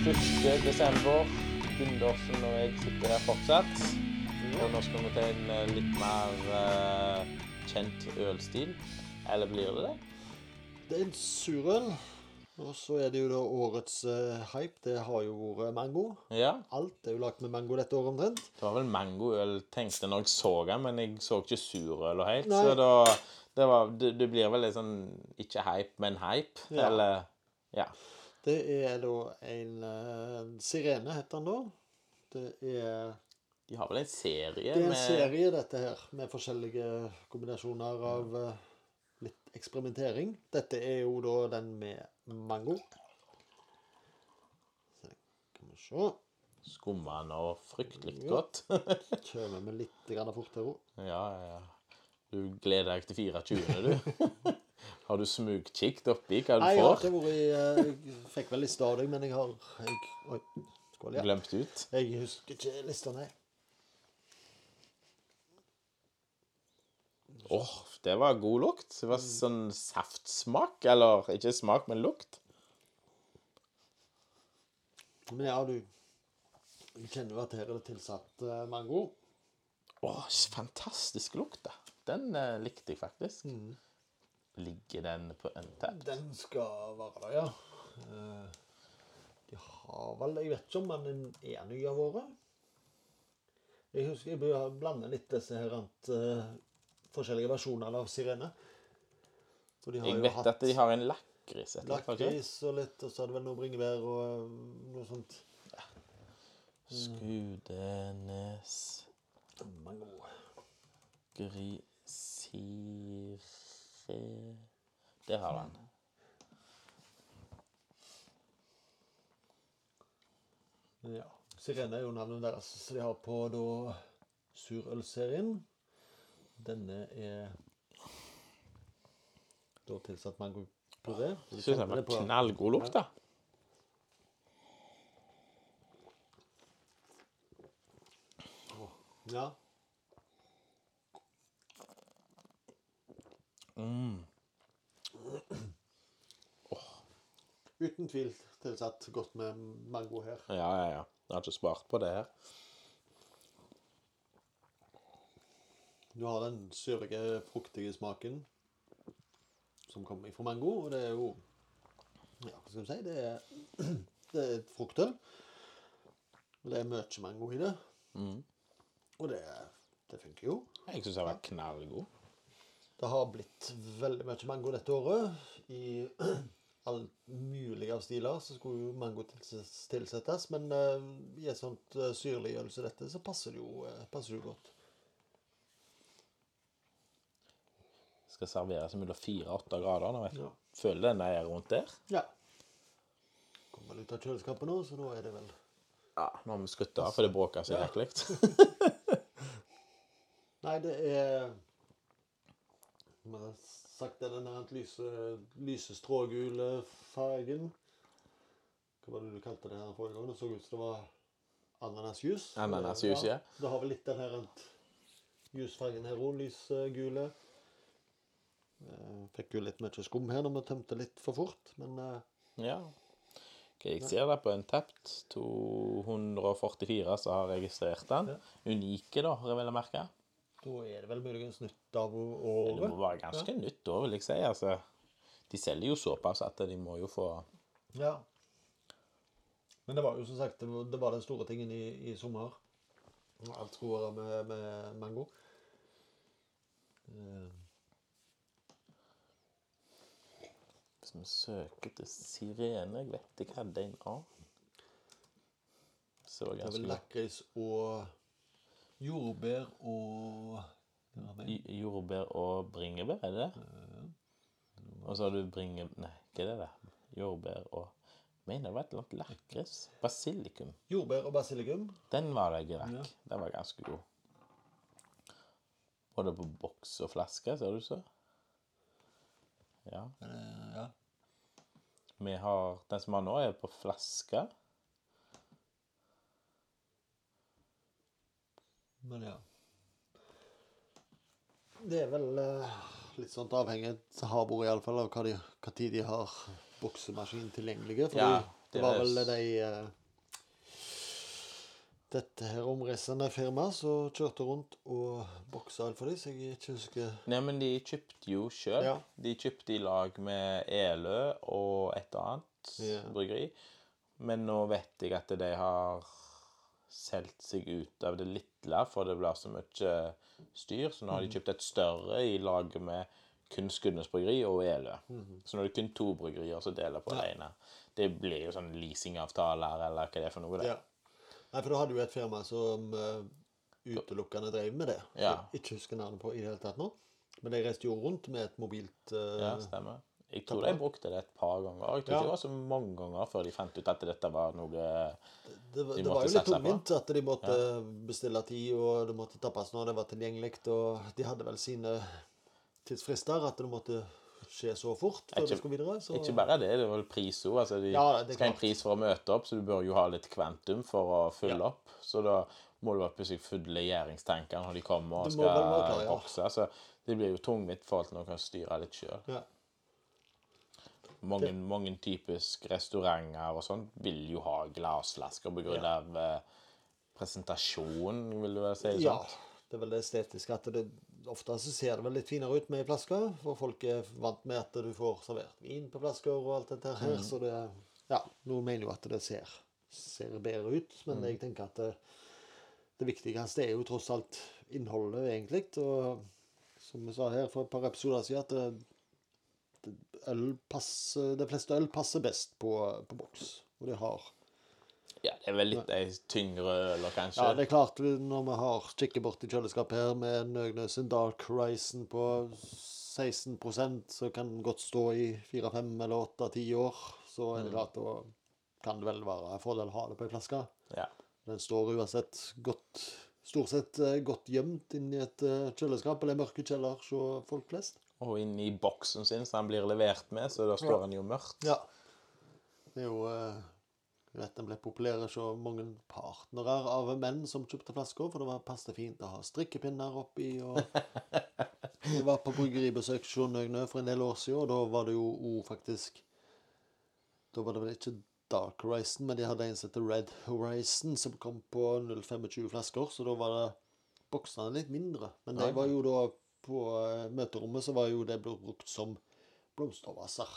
1. desember. Gundersen og jeg sitter her fortsatt. Og nå skal vi til en eh, litt mer uh, kjent ølstil. Eller blir det det? Det er en surøl. Og så er det jo da årets uh, hype. Det har jo vært mango. Ja. Alt er jo lagt med mango dette året omtrent. Det var vel mangoøl tenkte når jeg så den, men jeg så ikke surøl helt. Nei. Så da det, var, det, det blir vel litt sånn ikke hype, men hype. Ja. Eller Ja. Det er da en uh, Sirene, heter den da. Det er, De har vel en serie det er en med serie, dette her, med forskjellige kombinasjoner av uh, litt eksperimentering. Dette er jo da den med mango. Så kan vi se. skummende og fryktelig godt. Kjører vi litt grann fortere. Ja, ja, ja. Du gleder deg til 24., du. har du smugkikket oppi hva du Nei, jeg har ikke vært i eh, Jeg fikk vel lista av deg, men jeg har jeg, Oi. Skål, ja. Glemt ut? Jeg husker ikke lista, nei. Åh, det var god lukt. Det var sånn saftsmak. Eller ikke smak, men lukt. Men ja, du du kjenner jo at her er det tilsatt eh, mango. Åh, fantastisk lukt, da. Den eh, likte jeg faktisk. Ligger den på Untapped? Den skal være der, ja. Eh, De har vel Jeg vet ikke om den er ny av året. Jeg husker jeg bør blande litt disse her eh, forskjellige versjonene av Sirene. Jeg vet at de har en lakris. lakris og litt, og så er det vel noe bringebær og eh, noe sånt. Skudenes Mango. grisire Der har han. Ja. Sirene er jo navnet deres, som de har på da surølserien. Denne er da tilsatt mangopuré. Syns den var knallgod lukt, da. Ja. Uten tvil tilsatt godt med mango her. Ja, ja, ja. Jeg har ikke spart på det her. Du har den syrlige, fruktige smaken som kommer fra mango, og det er jo Ja, hva skal vi si? Det er, det er et fruktøl. Det er mye mango i det. Og det, det funker jo. Jeg syns den var knallgod. Det har blitt veldig mye mango dette året. I all mulig av stiler så skulle jo mango tilsettes. Men eh, i et sånt syrliggjørelse syrlig øl som dette, så passer det jo, eh, passer det jo godt. Skal serveres mellom fire og åtte grader. Nå, vet. Ja. Føler den er rundt der. Ja. Kommer ut av kjøleskapet nå, så nå er det vel Ja, Nå har vi skutt av, for det bråker så jæklig. Nei, det er Som jeg har sagt, er den der lyse, lyse strågule fargen. Hva var det du kalte det her forrige gang? Det så ut som det var ananasjus. Ananasjus, ja. Det har vel litt den her jusfargen her òg, lysgule. Eh, Fikk jo litt mye skum her når vi tømte litt for fort, men eh, Ja. Okay, Jeg ser det på en tapt 244 som har registrert den. Unike, da, har jeg merke. Da er det vel muligens nytt av Det må være ganske nytt år, vil jeg si. Altså, de selger jo såpass at de må jo få Ja. Men det var jo som sagt det var, den store tingen i, i sommer. Alt skulle være med, med mango. Eh, Hvis vi søker til sirene Jeg vet ikke hadde en annen. Så det var Det er vel ganske lakris og jordbær og Jordbær og bringebær, er det det? Og så har du bringe... Nei, hva er det? der? Jordbær og Mener det var et eller annet lakris. Basilikum. Jordbær og basilikum. Den var det jeg rakk. Ja. Den var ganske god. Både på boks og flaske, ser du så. Ja. Eh, ja. Vi har Den som har nå, er på flaske. Men ja. Det er vel eh, litt sånt avhengig har vært iallfall av hva, de, hva tid de har buksemaskin tilgjengelige. For Ja, det, det var vel de eh, dette her omreisende firmaet som kjørte rundt og boksa alt for dem, så jeg ikke husker Nei, men de kjøpte jo sjøl. Ja. De kjøpte i lag med Elø og et annet Ja. bryggeri. Men nå vet jeg at de har solgt seg ut av det lille, for det blir så mye styr. Så nå har de kjøpt et større i lag med kun Skudenes bryggeri og Elø. Så nå er det kun to bryggerier som deler på det ene. Det blir jo sånn leasingavtaler, eller hva det er for noe. det. Ja. Nei, for da hadde du et firma som eh, utelukkende drev med det. Ja. Jeg ikke husker navnet på i det hele tatt nå. Men de reiste jo rundt med et mobilt uh, Ja, stemmer. Jeg tror de brukte det et par ganger. Jeg tror Ja. ikke det var så mange ganger før de fant ut at dette var noe Det, det, De det var jo litt tungvint at de måtte bestille tid, og det måtte tappes når det var tilgjengelig. Og de hadde vel sine tidsfrister, at det måtte skje så fort før Ikke- de skulle videre. Så Ikke bare det, det var vel pris òg. Altså, de Ja, er skal ha en pris for å møte opp, så du bør jo ha litt kvantum for å fylle Ja. opp. Så da må du være plutselig fulle gjæringstanker når de kommer og skal ja. bokse. Så det blir jo tungvint for når du kan styre litt sjøl. ja. Mange, mange typisk restauranter og sånn vil jo ha glassflasker på grunn Ja. av eh, presentasjon, vil du vel si. ja. sant? Det er vel det estetiske at det ofte så ser det vel litt finere ut med ei flaske, for folk er vant med at du får servert vin på flasker og alt dette her, Mm. så det Ja, noen mener jo at det ser, ser bedre ut, men Mm. jeg tenker at det, det viktigste er jo tross alt innholdet, egentlig. Og som vi sa her for et par episoder siden, at øl passer, de fleste øl passer best på, på boks. Og det har Ja, det er vel litt ei tyngre øl, kanskje. Ja, det er klart, når vi har kikker i kjøleskapet her med Nøgnøsen Dark Horizon på 16% så kan den godt stå i 4, 5 eller 8, 10 år. Så er det klart, da kan det vel være en fordel å ha det på ei flaske. Ja. Den står uansett godt Stort sett eh, godt gjemt inni et eh, kjøleskap eller en mørke kjeller hos folk flest. Og inn i boksen sin, som han blir levert med, så da står Ja. han jo mørkt. Ja. Det er jo jeg vet Den ble populær hos mange partnere av menn som kjøpte flasker, for det var passet fint å ha strikkepinner oppi. og Jeg var på bryggeribesøk i Nøgnø for en del år siden, og da var det jo òg faktisk Da var det vel ikke Dark Horizon, men de hadde en som het Red Horizon, som kom på 0,25 flasker, så da var det boksene litt mindre. Men de var jo da på eh, møterommet så var jo det brukt som blomstervaser.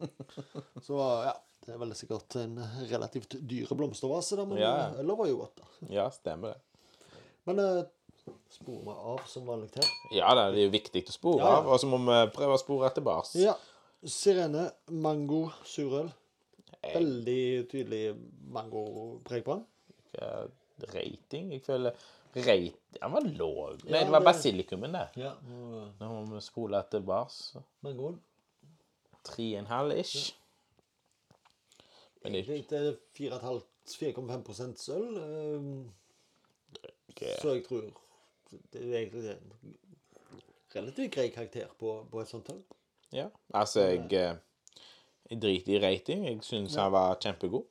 Så ja, det er vel sikkert en relativt dyre blomstervase, da, men Ja. ølet var jo godt. da. Ja, stemmer det. Men eh, sporer vi av som vanlig her. Ja, det er jo viktig å spore Ja, av, og så må vi prøve å spore tilbake. Ja. Sirene, mango, surøl. Veldig tydelig mangopreg på den. Rating Jeg føler rate, Den var lav. Nei, det var basilikumen, det. Ja, Nå må vi spole tilbake. mangoen. Tre og en halv ish. Men det er Egentlig er det 4,5 øl. eh, ikke Så jeg tror det er egentlig en relativt grei karakter på, på et sånt tall. Ja. Altså, jeg, eh, jeg driter i rating. Jeg syns han var kjempegod.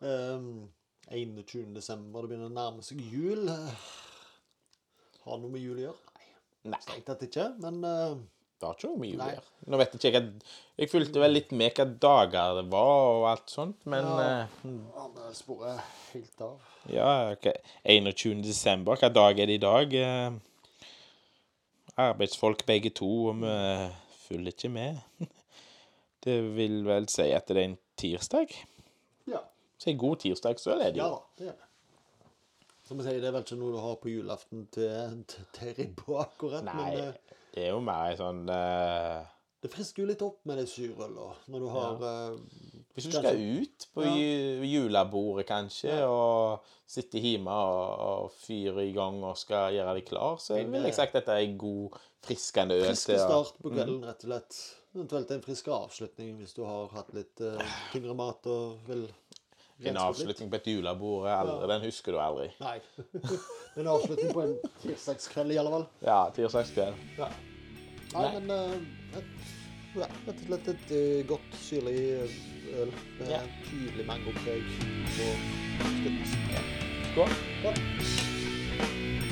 Um, 21. desember, det begynner å nærme seg jul. Har det noe med jul å gjøre? Nei, Nei, strengt tatt ikke. Men uh, det har ikke noe med jul å gjøre. Nå vet jeg ikke hva Jeg fulgte vel litt med hva dager det var og alt sånt, men Ja. uh, det sporer helt av. Ja, ok. 21. desember. Hva dag er det i dag? Uh, arbeidsfolk begge to, og vi følger ikke med. Det vil vel si at det er en tirsdag? Ja. Så en god tirsdag, så er det jo. Ja, det er det. Som jeg sier, det er vel ikke noe du har på julaften til, til, til ribba, akkurat. Nei, Men eh, det er jo mer en sånn uh, det frisker jo litt opp med det surølet. Når du har eh, Hvis du skal ut på Ja. julebordet, kanskje, og sitte hjemme og, og fyre i gang og skal gjøre deg klar, så vil jeg eh, sagt at det er en god, friskende øl. frisk til å- start på kvelden, rett og slett. Eventuelt en frisk avslutning hvis du har hatt litt uh, tyngre mat og vil En avslutning på et julebord, aldri, den husker du aldri. Nei. en avslutning på en tirsdagskveld, i alle fall. Ja, tirsdagskveld. Ja. Nei, Nei. men uh, et, ja, rett og slett et uh, godt, syrlig eh, øl med Ja. tydelig mangopreg på skutt. Skål. Skål.